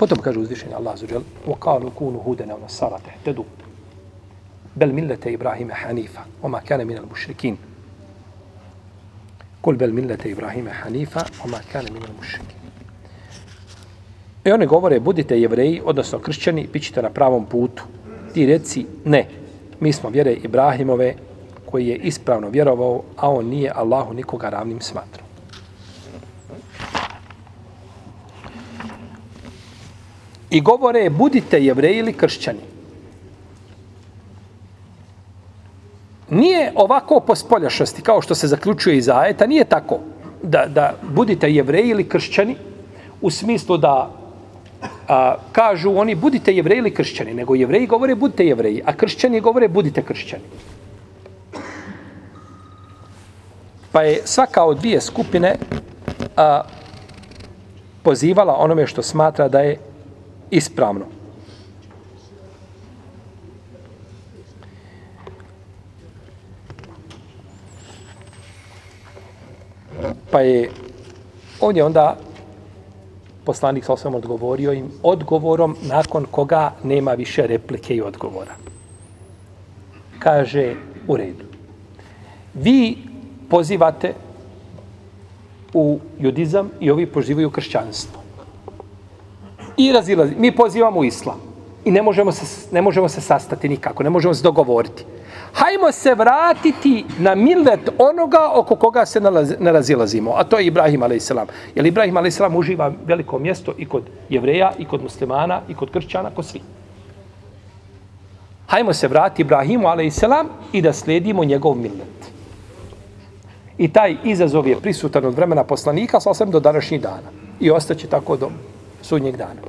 Potom kaže uzvišenje Allah za džel, وَقَالُوا كُونُ هُدَنَا وَنَسَارَ تَهْتَدُوا بل ملة إبراهيم حنيفة وما كان من المشركين قل بل ملة إبراهيم حنيفة وما كان من المشركين I one govore, budite jevreji, odnosno kršćani, bit ćete na pravom putu. Ti reci, ne, mi smo vjere Ibrahimove, koji je ispravno vjerovao, a on nije Allahu nikoga ravnim smatrao. I govore, budite jevreji ili kršćani. Nije ovako po spoljašnosti, kao što se zaključuje iz ajeta, nije tako da, da budite jevreji ili kršćani, u smislu da a, kažu oni budite jevreji ili kršćani, nego jevreji govore budite jevreji, a kršćani govore budite kršćani. Pa je svaka od dvije skupine a, pozivala onome što smatra da je ispravno. Pa je ovdje onda poslanik sa osvam odgovorio im odgovorom nakon koga nema više replike i odgovora. Kaže u redu. Vi pozivate u judizam i ovi pozivaju kršćanstvo. I razilazi. Mi pozivamo u islam. I ne možemo, se, ne možemo se sastati nikako. Ne možemo se dogovoriti. Hajmo se vratiti na millet onoga oko koga se ne razilazimo. A to je Ibrahim a.s. Jer Ibrahim a.s. uživa veliko mjesto i kod jevreja, i kod muslimana, i kod kršćana, kod svih. Hajmo se vratiti Ibrahimu a.s. i da slijedimo njegov millet. I taj izazov je prisutan od vremena poslanika, sasvim do današnjih dana. I ostaće tako do sudnjeg dana.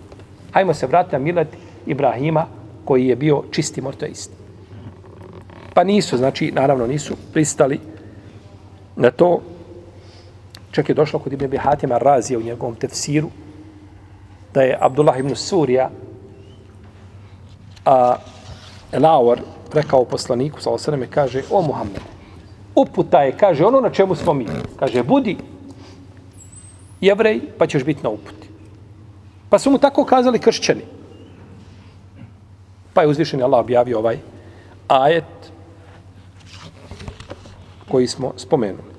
Hajmo se vratiti na milet Ibrahima, koji je bio čisti morteist. Pa nisu, znači, naravno nisu pristali na to. Čak je došlo kod Ibn Bihatima Razija u njegovom tefsiru, da je Abdullah ibn Surija a Elawar rekao poslaniku, sa osaname, kaže, o Muhammed, uputa je, kaže, ono na čemu smo mi. Kaže, budi jevrej, pa ćeš biti na uputi. Pa su mu tako kazali kršćani. Pa je uzvišen Allah objavio ovaj ajet koji smo spomenuli.